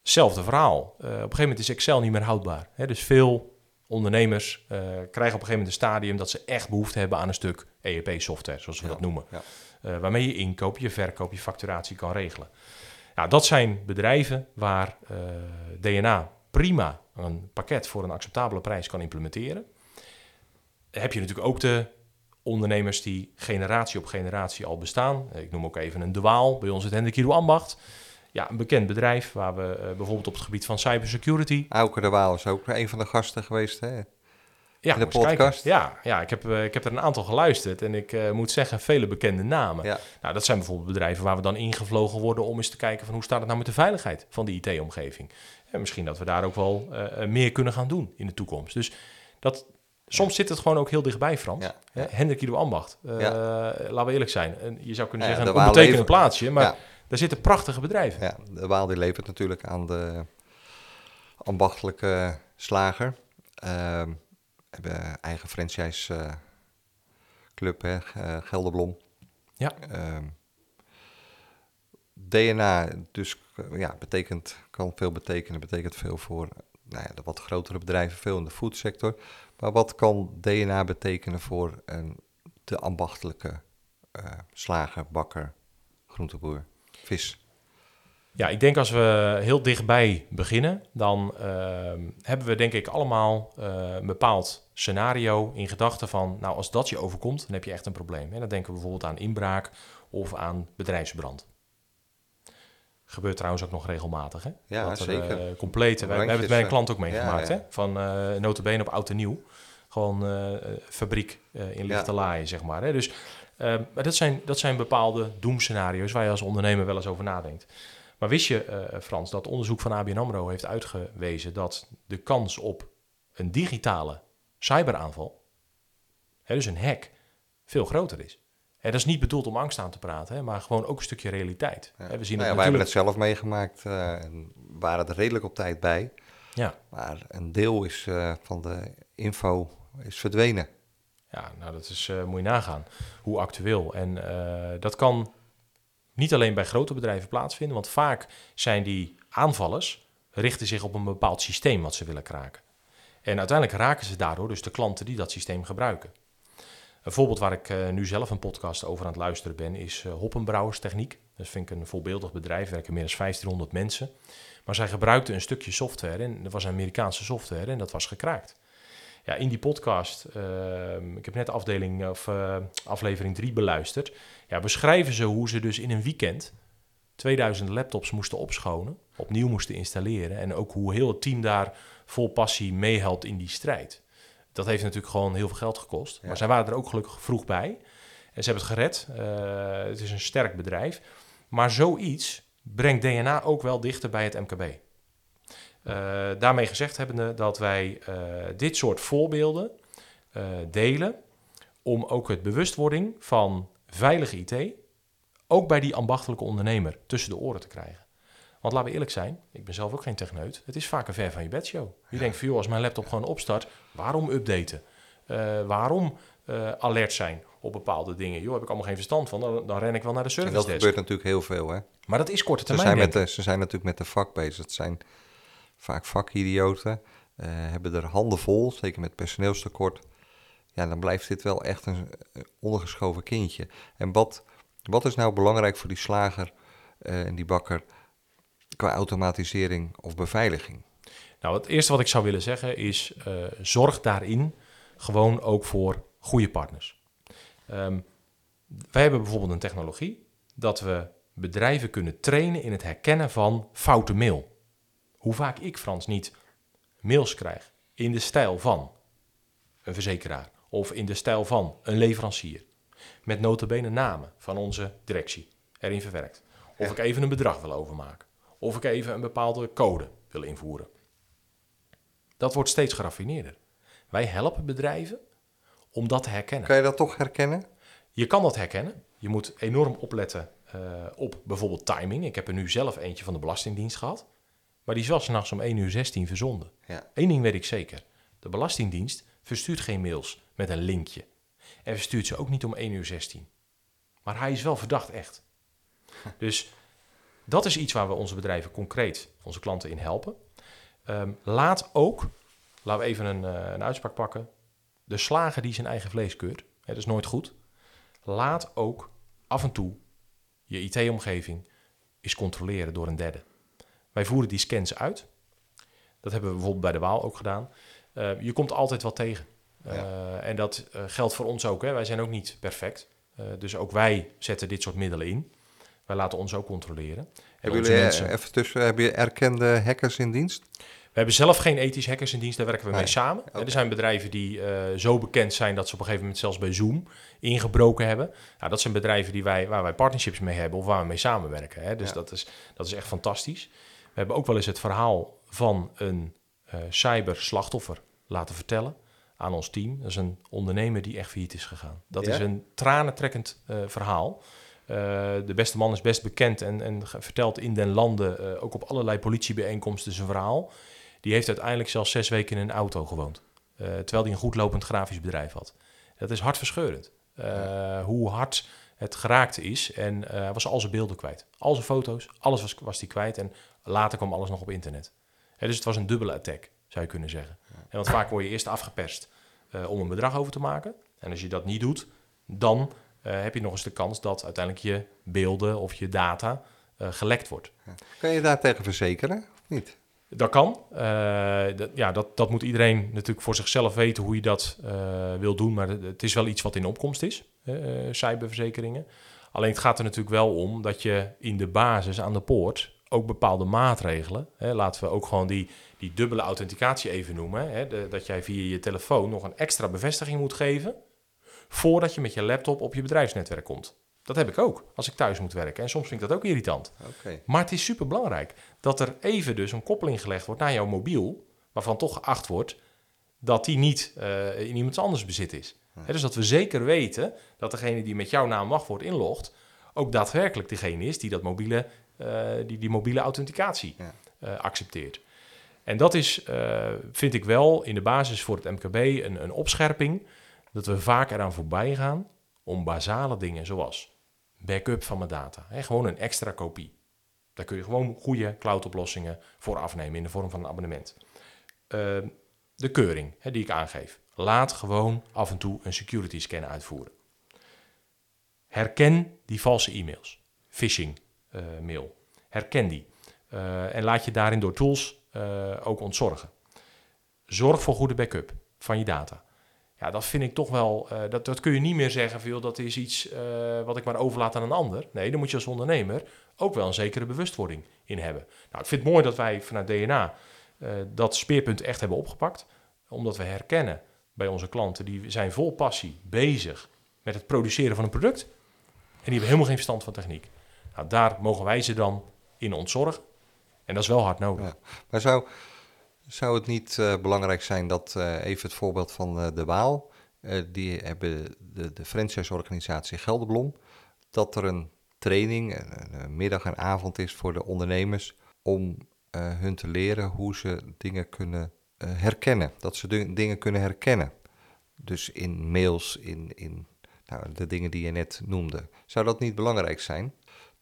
Hetzelfde verhaal. Uh, op een gegeven moment is Excel niet meer houdbaar. Hè? Dus veel ondernemers uh, krijgen op een gegeven moment een stadium dat ze echt behoefte hebben aan een stuk ERP-software, zoals we Ja, dat noemen. ja. Uh, waarmee je inkoop, je verkoop, je facturatie kan regelen. Nou, dat zijn bedrijven waar DNA prima een pakket voor een acceptabele prijs kan implementeren. Heb je natuurlijk ook de ondernemers die generatie op generatie al bestaan. Ik noem ook even een De Waal, bij ons het Hendrik Ambacht. Ja, een bekend bedrijf waar we uh, bijvoorbeeld op het gebied van cybersecurity... Auke de Waal is ook een van de gasten geweest, hè? Ja, de kijken. podcast. Ja, ja ik, heb, uh, ik heb er een aantal geluisterd en ik uh, moet zeggen, vele bekende namen. Ja. Nou, dat zijn bijvoorbeeld bedrijven waar we dan ingevlogen worden om eens te kijken van hoe staat het nou met de veiligheid van de IT-omgeving. En misschien dat we daar ook wel uh, meer kunnen gaan doen in de toekomst. Dus dat, soms zit het gewoon ook heel dichtbij, Frans. Ja. Hè, Hendrik Ido Ambacht, Ja. laten we eerlijk zijn. En je zou kunnen Ja, zeggen een Waal onbetekend leven- plaatsje, maar Ja. daar zitten prachtige bedrijven. Ja, de Waal die levert natuurlijk aan de ambachtelijke slager. Ehm hebben eigen franchise eh, club, hè, eh, Gelderblom. Ja. Ehm, DNA, dus eh, ja, betekent, kan veel betekenen, betekent veel voor nou ja, de wat grotere bedrijven, veel in de foodsector. Maar wat kan DNA betekenen voor een, de ambachtelijke slager, bakker, groenteboer, vis? Ja, ik denk als we heel dichtbij beginnen, dan ehm, hebben we denk ik allemaal eh, een bepaald scenario in gedachten van, nou als dat je overkomt, dan heb je echt een probleem. En dan denken we bijvoorbeeld aan inbraak of aan bedrijfsbrand. Gebeurt trouwens ook nog regelmatig, hè? Ja, Dat er, zeker. eh, complete, we hebben het bij een Brandjes, klant ook eh, meegemaakt, ja, ja. hè? Van eh notabene op oud en nieuw. Gewoon eh, eh, fabriek eh, in lichte laaien, zeg maar. Hè? Dus eh, maar dat, zijn, dat zijn bepaalde doemscenario's waar je als ondernemer wel eens over nadenkt. Maar wist je, eh, Frans, dat onderzoek van ABN AMRO heeft uitgewezen dat de kans op een digitale cyberaanval, hè, dus een hack, veel groter is. En dat is niet bedoeld om angst aan te praten, hè, maar gewoon ook een stukje realiteit. Ja. Hè, we zien Nou ja, wij hebben het zelf meegemaakt eh, en waren er redelijk op tijd bij. Ja, Maar een deel is, eh, van de info is verdwenen. ja, nou dat is, eh, moet je nagaan, hoe actueel. En eh, dat kan niet alleen bij grote bedrijven plaatsvinden, want vaak zijn die aanvallers, richten zich op een bepaald systeem wat ze willen kraken. En uiteindelijk raken ze daardoor dus de klanten die dat systeem gebruiken. Een voorbeeld waar ik eh, nu zelf een podcast over aan het luisteren ben, is uh, Hoppenbrouwerstechniek. Dat vind ik een voorbeeldig bedrijf, werken meer dan 1500 mensen. Maar zij gebruikten een stukje software, en dat was Amerikaanse software, en dat was gekraakt. Ja, in die podcast, eh, ik heb net afdeling, of, uh, aflevering 3 beluisterd, ja, beschrijven ze hoe ze dus in een weekend 2000 laptops moesten opschonen, opnieuw moesten installeren en ook hoe heel het team daar vol passie meehelpt in die strijd. Dat heeft natuurlijk gewoon heel veel geld gekost, Ja. maar zij waren er ook gelukkig vroeg bij en ze hebben het gered. Uh, het is een sterk bedrijf, maar zoiets brengt DNA ook wel dichter bij het MKB. Uh, daarmee gezegd hebbende dat wij uh, dit soort voorbeelden uh, delen om ook het bewustwording van veilige IT ook bij die ambachtelijke ondernemer tussen de oren te krijgen. Want laten we eerlijk zijn, ik ben zelf ook geen techneut. Het is vaak een ver van je bedshow. Je denkt van, joh, als mijn laptop gewoon opstart, waarom updaten? Uh, waarom uh, alert zijn op bepaalde dingen? Joh, heb ik allemaal geen verstand van, dan, dan ren ik wel naar de service En dat desk. gebeurt natuurlijk heel veel, hè? Maar dat is korte Ze termijn. zijn, met de, ze zijn natuurlijk met de vak bezig. Het zijn vaak vakidioten, uh, hebben er handen vol, zeker met personeelstekort. ja, dan blijft dit wel echt een ondergeschoven kindje. En wat, wat is nou belangrijk voor die slager en die bakker qua automatisering of beveiliging? Nou, het eerste wat ik zou willen zeggen is: zorg daarin gewoon ook voor goede partners. Um, wij hebben bijvoorbeeld een technologie dat we bedrijven kunnen trainen in het herkennen van foute mail. Hoe vaak ik, Frans, niet mails krijg in de stijl van een verzekeraar of in de stijl van een leverancier. Met notabene namen van onze directie erin verwerkt. Of ik even een bedrag wil overmaken. Of ik even een bepaalde code wil invoeren. Dat wordt steeds geraffineerder. Wij helpen bedrijven om dat te herkennen. Kan je dat toch herkennen? Je kan dat herkennen. Je moet enorm opletten uh, op bijvoorbeeld timing. Ik heb er nu zelf eentje van de Belastingdienst gehad. Maar die is wel s'nachts om 1 uur 16 verzonden. Ja. Eén ding weet ik zeker. De Belastingdienst verstuurt geen mails met een linkje. En verstuurt ze ook niet om 1 uur 16. Maar hij is wel verdacht echt. Dus dat is iets waar we onze bedrijven concreet, onze klanten in helpen. Um, laat ook, laten we even een, uh, een uitspraak pakken. De slager die zijn eigen vlees keurt. Hè, dat is nooit goed. Laat ook af en toe je IT-omgeving eens controleren door een derde. Wij voeren die scans uit. Dat hebben we bijvoorbeeld bij de Waal ook gedaan. Uh, je komt altijd wat tegen. Uh, en dat uh, geldt voor ons ook. Hè. Wij zijn ook niet perfect. dus ook wij zetten dit soort middelen in. Wij laten ons ook controleren. Hebben jullie mensen... even tussen, heb je erkende hackers in dienst? We hebben zelf geen ethisch hackers in dienst, daar werken we mee samen. Er zijn bedrijven die uh, zo bekend zijn dat ze op een gegeven moment zelfs bij Zoom ingebroken hebben. Nou, dat zijn bedrijven die wij, waar wij partnerships mee hebben of waar we mee samenwerken. Hè. Dus dat, is, dat is echt fantastisch. We hebben ook wel eens het verhaal van een uh, cyberslachtoffer laten vertellen aan ons team. Dat is een ondernemer die echt failliet is gegaan. Dat is een tranentrekkend uh, verhaal. Uh, de beste man is best bekend en, en vertelt in den landen, ook op allerlei politiebijeenkomsten, zijn verhaal. Die heeft uiteindelijk zelfs zes weken in een auto gewoond. Terwijl hij een goed lopend grafisch bedrijf had. Dat is hartverscheurend. Uh, hoe hard het geraakt is. En was al zijn beelden kwijt. Al zijn foto's, alles was, was hij kwijt. En later kwam alles nog op internet. dus het was een dubbele attack, zou je kunnen zeggen. En want vaak word je eerst afgeperst om een bedrag over te maken. En als je dat niet doet, dan heb je nog eens de kans dat uiteindelijk je beelden of je data gelekt wordt. Kan je daar tegen verzekeren of niet? Dat kan. Dat, ja, dat, dat moet iedereen natuurlijk voor zichzelf weten hoe je dat wil doen. Maar het is wel iets wat in opkomst is, cyberverzekeringen. Alleen het gaat er natuurlijk wel om dat je in de basis aan de poort ook bepaalde maatregelen. Hè, laten we ook gewoon die, die dubbele authenticatie even noemen. Hè, de, dat jij via je telefoon nog een extra bevestiging moet geven. voordat je met je laptop op je bedrijfsnetwerk komt. Dat heb ik ook als ik thuis moet werken. En soms vind ik dat ook irritant. Okay. Maar het is super belangrijk dat er even dus een koppeling gelegd wordt naar jouw mobiel, waarvan toch geacht wordt dat die niet uh, in iemand anders bezit is. Ja. dus dat we zeker weten dat degene die met jouw naam wachtwoord inlogt, ook daadwerkelijk degene is die dat mobiele, die, die mobiele authenticatie ja. uh, accepteert. En dat is, vind ik wel, in de basis voor het MKB een, een opscherping, dat we vaak eraan voorbij gaan om basale dingen zoals backup van mijn data. Hè, gewoon een extra kopie. Daar kun je gewoon goede cloud-oplossingen voor afnemen in de vorm van een abonnement. Uh, de keuring hè, die ik aangeef. Laat gewoon af en toe een security scan uitvoeren. Herken die valse e-mails, phishing mail. Herken die. Uh, en laat je daarin door tools ook ontzorgen. Zorg voor goede backup van je data. Ja, dat vind ik toch wel, dat, dat kun je niet meer zeggen van, dat is iets wat ik maar overlaat aan een ander. Nee, dan moet je als ondernemer ook wel een zekere bewustwording in hebben. Nou, ik vind het mooi dat wij vanuit DNA dat speerpunt echt hebben opgepakt. Omdat we herkennen bij onze klanten, die zijn vol passie bezig met het produceren van een product. En die hebben helemaal geen verstand van techniek. Nou, daar mogen wij ze dan in ontzorgen. En dat is wel hard nodig. Maar zou zou het niet uh, belangrijk zijn dat, uh, even het voorbeeld van uh, de Waal, die hebben de, de franchise-organisatie Gelderblom, dat er een training, een, een, middag en avond is voor de ondernemers om hun te leren hoe ze dingen kunnen herkennen. Dat ze dingen kunnen herkennen. Dus in mails, in, in nou, de dingen die je net noemde. Zou dat niet belangrijk zijn?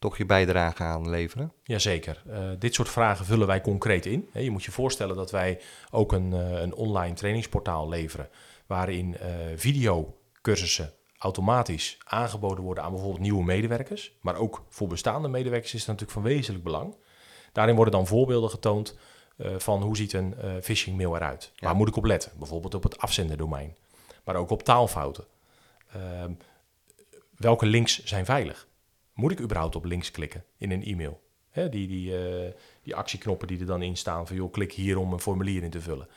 Toch je bijdrage aan leveren? Jazeker. Uh, dit soort vragen vullen wij concreet in. Je moet je voorstellen dat wij ook een, uh, een online trainingsportaal leveren. waarin uh, videocursussen automatisch aangeboden worden aan bijvoorbeeld nieuwe medewerkers, maar ook voor bestaande medewerkers is dat natuurlijk van wezenlijk belang. Daarin worden dan voorbeelden getoond van hoe ziet een phishing mail eruit. Ja. Waar moet ik op letten? Bijvoorbeeld op het afzenderdomein, maar ook op taalfouten. Uh, welke links zijn veilig? Moet ik überhaupt op links klikken in een e-mail? Die, die, die actieknoppen die er dan in staan van joh, klik hier om een formulier in te vullen.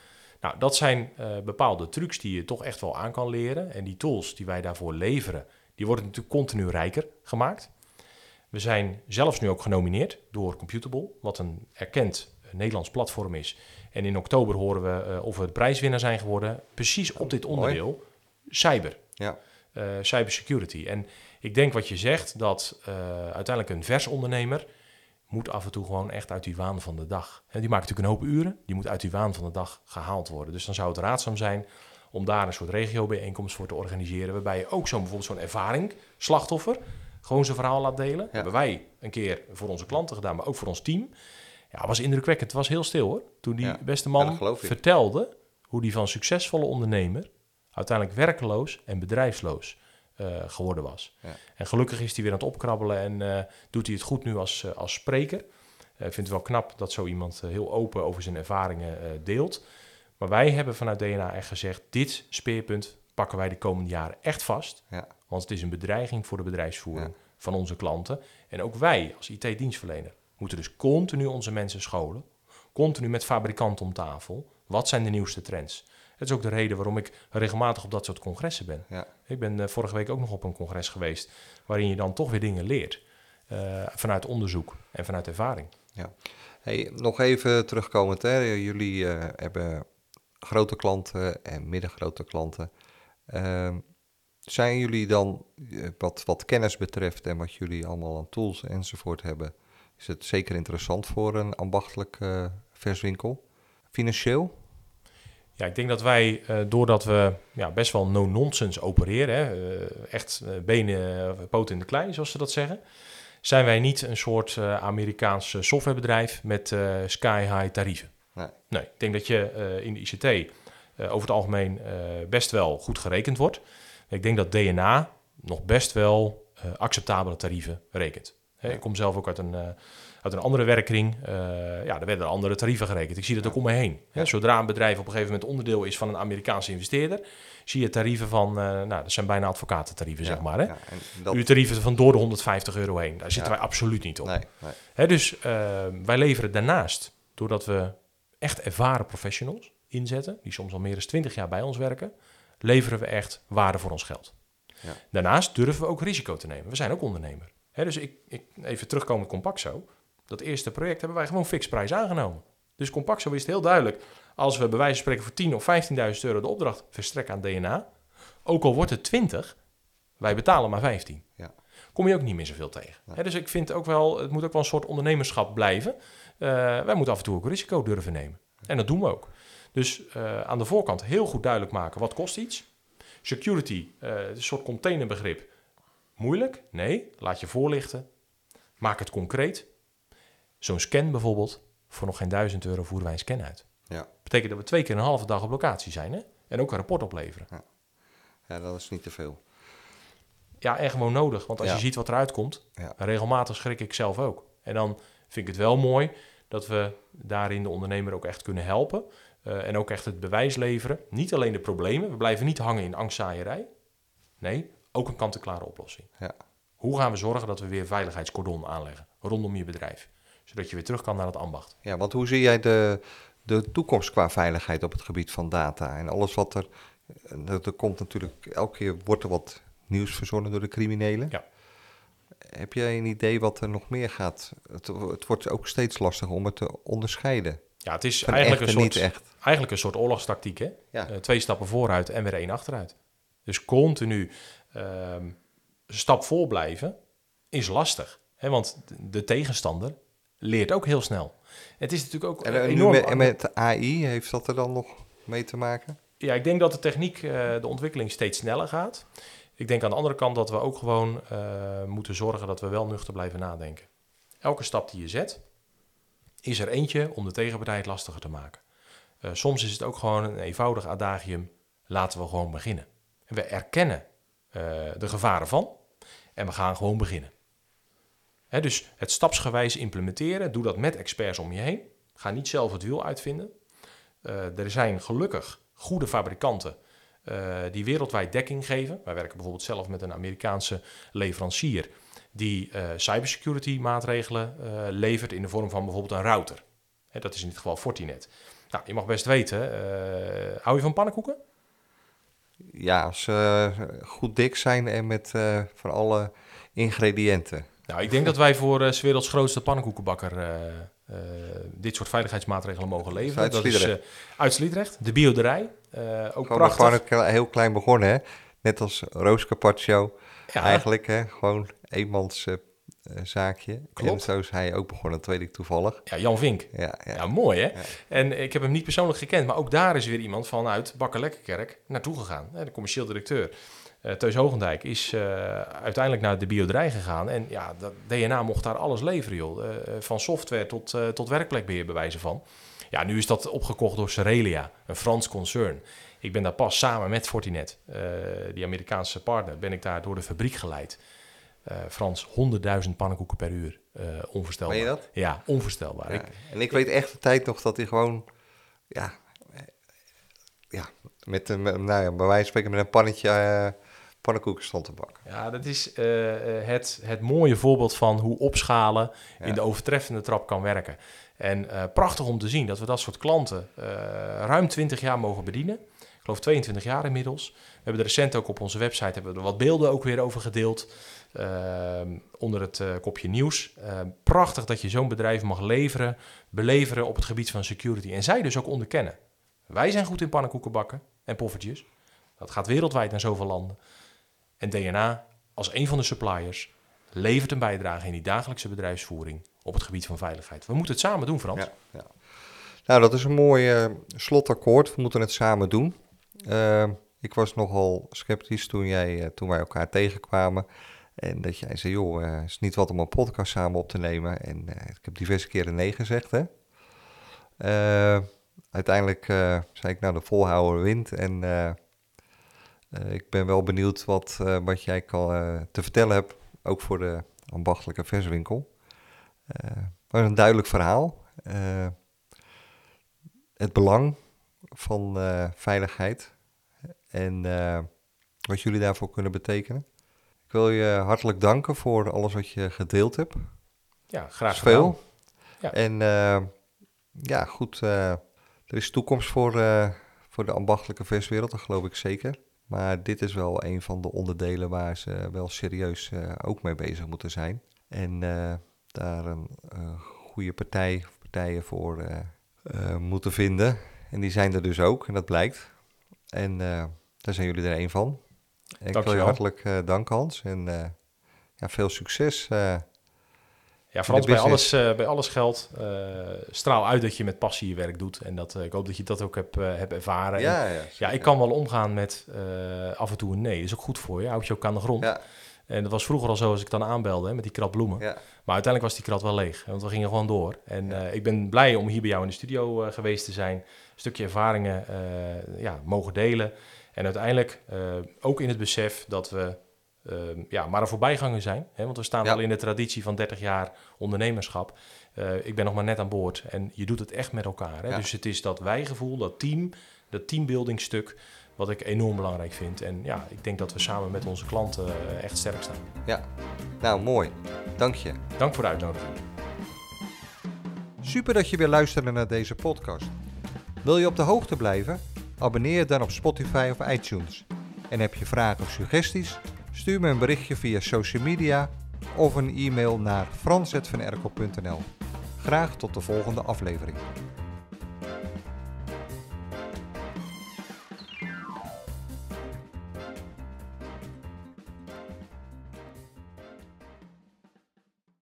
Nou, dat zijn uh, bepaalde trucs die je toch echt wel aan kan leren. En die tools die wij daarvoor leveren, die worden natuurlijk continu rijker gemaakt. We zijn zelfs nu ook genomineerd door Computable, wat een erkend uh, Nederlands platform is. En in oktober horen we uh, of we het prijswinnaar zijn geworden, precies op dit onderdeel, cyber. Ja. cybersecurity. En ik denk wat je zegt, dat uiteindelijk een vers ondernemer moet af en toe gewoon echt uit die waan van de dag. He, die maakt natuurlijk een hoop uren, die moet uit die waan van de dag gehaald worden. Dus dan zou het raadzaam zijn om daar een soort regiobijeenkomst voor te organiseren, waarbij je ook zo'n bijvoorbeeld zo'n ervaring, slachtoffer, gewoon zijn verhaal laat delen. Ja. Hebben wij een keer voor onze klanten gedaan, maar ook voor ons team. Ja, was indrukwekkend. Het was heel stil hoor. Toen die ja, beste man vertelde hoe die van succesvolle ondernemer uiteindelijk werkeloos en bedrijfsloos geworden was. Ja. En gelukkig is hij weer aan het opkrabbelen en uh, doet hij het goed nu als, uh, als spreker. ik vind het wel knap dat zo iemand heel open over zijn ervaringen deelt. Maar wij hebben vanuit DNA echt gezegd, dit speerpunt pakken wij de komende jaren echt vast. Ja. Want het is een bedreiging voor de bedrijfsvoering ja. van onze klanten. En ook wij als IT-dienstverlener moeten dus continu onze mensen scholen. Continu met fabrikanten om tafel. Wat zijn de nieuwste trends? Dat is ook de reden waarom ik regelmatig op dat soort congressen ben. Ja. Ik ben uh, vorige week ook nog op een congres geweest waarin je dan toch weer dingen leert. Uh, vanuit onderzoek en vanuit ervaring. Ja. Hey, nog even terugkomend, hè. jullie uh, hebben grote klanten en middengrote klanten. Ehm, zijn jullie dan, wat, wat kennis betreft en wat jullie allemaal aan tools enzovoort hebben, is het zeker interessant voor een ambachtelijk verswinkel? Financieel? Ja, ik denk dat wij, uh, doordat we ja, best wel no-nonsense opereren, hè, uh, echt uh, benen, poten in de klei, zoals ze dat zeggen, zijn wij niet een soort Amerikaans softwarebedrijf met sky-high tarieven. Nee. nee. ik denk dat je in de ICT over het algemeen best wel goed gerekend wordt. Ik denk dat DNA nog best wel acceptabele tarieven rekent. Hè, ik kom zelf ook uit een uit een andere werkkring, uh, ja, er werden andere tarieven gerekend. Ik zie dat ook om me heen. Ja. Zodra een bedrijf op een gegeven moment onderdeel is van een Amerikaanse investeerder, zie je tarieven van, uh, nou, dat zijn bijna advocatentarieven, zeg maar. Hè? Ja, dat... Uw tarieven van door de 150 euro heen, daar zitten wij absoluut niet op. Nee, nee. Hè, dus uh, wij leveren daarnaast, doordat we echt ervaren professionals inzetten, die soms al meer dan 20 jaar bij ons werken, leveren we echt waarde voor ons geld. Ja. Daarnaast durven we ook risico te nemen. We zijn ook ondernemer. Dus ik, ik, even terugkomen compact zo dat eerste project hebben wij gewoon fixprijs aangenomen. Dus Compaxo wist heel duidelijk, als we bij wijze van spreken voor 10 of 15.000 euro de opdracht verstrekken aan DNA, ook al wordt het 20, wij betalen maar 15. Ja. Kom je ook niet meer zoveel tegen. dus ik vind ook wel, het moet ook wel een soort ondernemerschap blijven. Uh, wij moeten af en toe ook risico durven nemen. En dat doen we ook. Dus uh, aan de voorkant heel goed duidelijk maken, wat kost iets? Security, uh, een soort containerbegrip. Moeilijk? Nee, laat je voorlichten. Maak het concreet. Zo'n scan bijvoorbeeld, voor nog geen duizend euro voeren wij een scan uit. Ja. Betekent dat we twee keer een halve dag op locatie zijn hè? en ook een rapport opleveren. Ja. ja, dat is niet te veel. Ja, en gewoon nodig. Want als je ziet wat eruit komt, ja. regelmatig schrik ik zelf ook. En dan vind ik het wel mooi dat we daarin de ondernemer ook echt kunnen helpen. Uh, en ook echt het bewijs leveren. Niet alleen de problemen, we blijven niet hangen in angstzaaierij. Nee, ook een kant-en-klare oplossing. Ja. Hoe gaan we zorgen dat we weer veiligheidscordon aanleggen rondom je bedrijf? Zodat je weer terug kan naar het ambacht. Ja, want hoe zie jij de, de toekomst qua veiligheid op het gebied van data en alles wat er... Er komt natuurlijk, elke keer wordt er wat nieuws verzonnen door de criminelen. Ja. Heb jij een idee wat er nog meer gaat? Het, het wordt ook steeds lastiger om het te onderscheiden. Ja, het is eigenlijk een, soort, eigenlijk een soort oorlogstactiek. Hè? Ja. Uh, twee stappen vooruit en weer één achteruit. Dus continu uh, stap voor blijven is lastig. Hè? Want de tegenstander leert ook heel snel. Het is natuurlijk ook en, enorm... Met, en met AI, heeft dat er dan nog mee te maken? Ja, ik denk dat de techniek, uh, de ontwikkeling steeds sneller gaat. Ik denk aan de andere kant dat we ook gewoon uh, moeten zorgen dat we wel nuchter blijven nadenken. Elke stap die je zet, is er eentje om de tegenpartij het lastiger te maken. Uh, soms is het ook gewoon een eenvoudig adagium. laten we gewoon beginnen. En we erkennen eh, de gevaren van en we gaan gewoon beginnen. Dus het stapsgewijs implementeren, doe dat met experts om je heen. Ga niet zelf het wiel uitvinden. Uh, er zijn gelukkig goede fabrikanten uh, die wereldwijd dekking geven. Wij werken bijvoorbeeld zelf met een Amerikaanse leverancier die uh, cybersecurity maatregelen levert in de vorm van bijvoorbeeld een router. Dat is in dit geval Fortinet. Nou, je mag best weten, hou je van pannenkoeken? Ja, als ze goed dik zijn en met van alle ingrediënten. Nou, ik denk dat wij voor uh, werelds grootste pannenkoekenbakker uh, uh, dit soort veiligheidsmaatregelen mogen leveren. Dat is uit Sliedrecht, de bioderij. ook gewoon, prachtig. Gewoon heel klein begonnen, hè? Net als Roos Carpaccio. Ja. Eigenlijk, hè? Gewoon eenmans zaakje. Klopt. En zo is hij ook begonnen, dat weet ik toevallig. Ja, Jan Vink. Ja, ja. ja mooi hè? Ja. En ik heb hem niet persoonlijk gekend, maar ook daar is weer iemand vanuit Bakker Lekkerkerk naartoe gegaan. Hè, de commercieel directeur. Uh, Teus Hogendijk is uh, uiteindelijk naar de bioderij gegaan. En ja, dat DNA mocht daar alles leveren, joh. Uh, van software tot, tot werkplekbeheer, bewijzen van. Ja, nu is dat opgekocht door Cerelia, een Frans concern. Ik ben daar pas samen met Fortinet, die Amerikaanse partner, ben ik daar door de fabriek geleid. Frans, 100.000 pannenkoeken per uur. onvoorstelbaar. Ben je dat? Ja, onvoorstelbaar. Ik, en ik weet echt de tijd nog dat hij gewoon... Ja, ja met een, nou ja, bij wijze van spreken met een pannetje pannenkoeken stond te bakken. Ja, dat is uh, het, het mooie voorbeeld van hoe opschalen in de overtreffende trap kan werken. En uh, prachtig om te zien dat we dat soort klanten uh, ruim 20 jaar mogen bedienen. Ik geloof 22 jaar inmiddels. We hebben er recent ook op onze website hebben we er wat beelden ook weer over gedeeld. onder het kopje nieuws. prachtig dat je zo'n bedrijf mag leveren, beleveren op het gebied van security. En zij dus ook onderkennen. Wij zijn goed in pannenkoeken bakken en poffertjes. Dat gaat wereldwijd naar zoveel landen. En DNA, als een van de suppliers, levert een bijdrage in die dagelijkse bedrijfsvoering op het gebied van veiligheid. We moeten het samen doen, Frans. Ja. Nou, dat is een mooi uh, slotakkoord. We moeten het samen doen. Uh, ik was nogal sceptisch toen, jij, uh, toen wij elkaar tegenkwamen. En dat jij zei, joh, het is niet wat om een podcast samen op te nemen. En ik heb diverse keren nee gezegd, hè. uiteindelijk zei ik, nou, de volhouder wint. En ik ben wel benieuwd wat, uh, wat jij kan, uh, te vertellen hebt, ook voor de ambachtelijke verswinkel. maar een duidelijk verhaal. het belang van veiligheid en wat jullie daarvoor kunnen betekenen. Ik wil je hartelijk danken voor alles wat je gedeeld hebt. Ja, graag gedaan. Veel. Ja. En ja, goed, er is toekomst voor, voor de ambachtelijke verswereld, dat geloof ik zeker. Maar dit is wel een van de onderdelen waar ze wel serieus uh, ook mee bezig moeten zijn. En uh, daar een uh, goede partij of partijen voor moeten vinden. En die zijn er dus ook, en dat blijkt. En daar zijn jullie er een van. Ik wil je hartelijk danken, Hans. En ja, veel succes ja, Frans, bij alles, uh, bij alles geldt, uh, straal uit dat je met passie je werk doet. En dat, uh, ik hoop dat je dat ook hebt, hebt ervaren. Ja, en, ja, ja, ik kan wel omgaan met af en toe een nee. Dat is ook goed voor je, houd je ook aan de grond. Ja. En dat was vroeger al zo als ik dan aanbelde hè, met die krat bloemen. Ja. Maar uiteindelijk was die krat wel leeg, want we gingen gewoon door. En ik ben blij om hier bij jou in de studio geweest te zijn. Een stukje ervaringen ja, mogen delen. En uiteindelijk ook in het besef dat we Ehm, ja, maar een voorbijganger zijn. Hè, want we staan al in de traditie van 30 jaar ondernemerschap. Uh, ik ben nog maar net aan boord en je doet het echt met elkaar. Hè? Dus het is dat wijgevoel, dat team, dat teambuilding stuk, wat ik enorm belangrijk vind. En ja, ik denk dat we samen met onze klanten uh, echt sterk staan. Ja, nou mooi. Dank je. Dank voor de uitnodiging. Super dat je weer luisterde naar deze podcast. Wil je op de hoogte blijven? Abonneer je dan op Spotify of iTunes. En heb je vragen of suggesties? Stuur me een berichtje via social media of een e-mail naar frans.vanerkel.nl. Graag tot de volgende aflevering.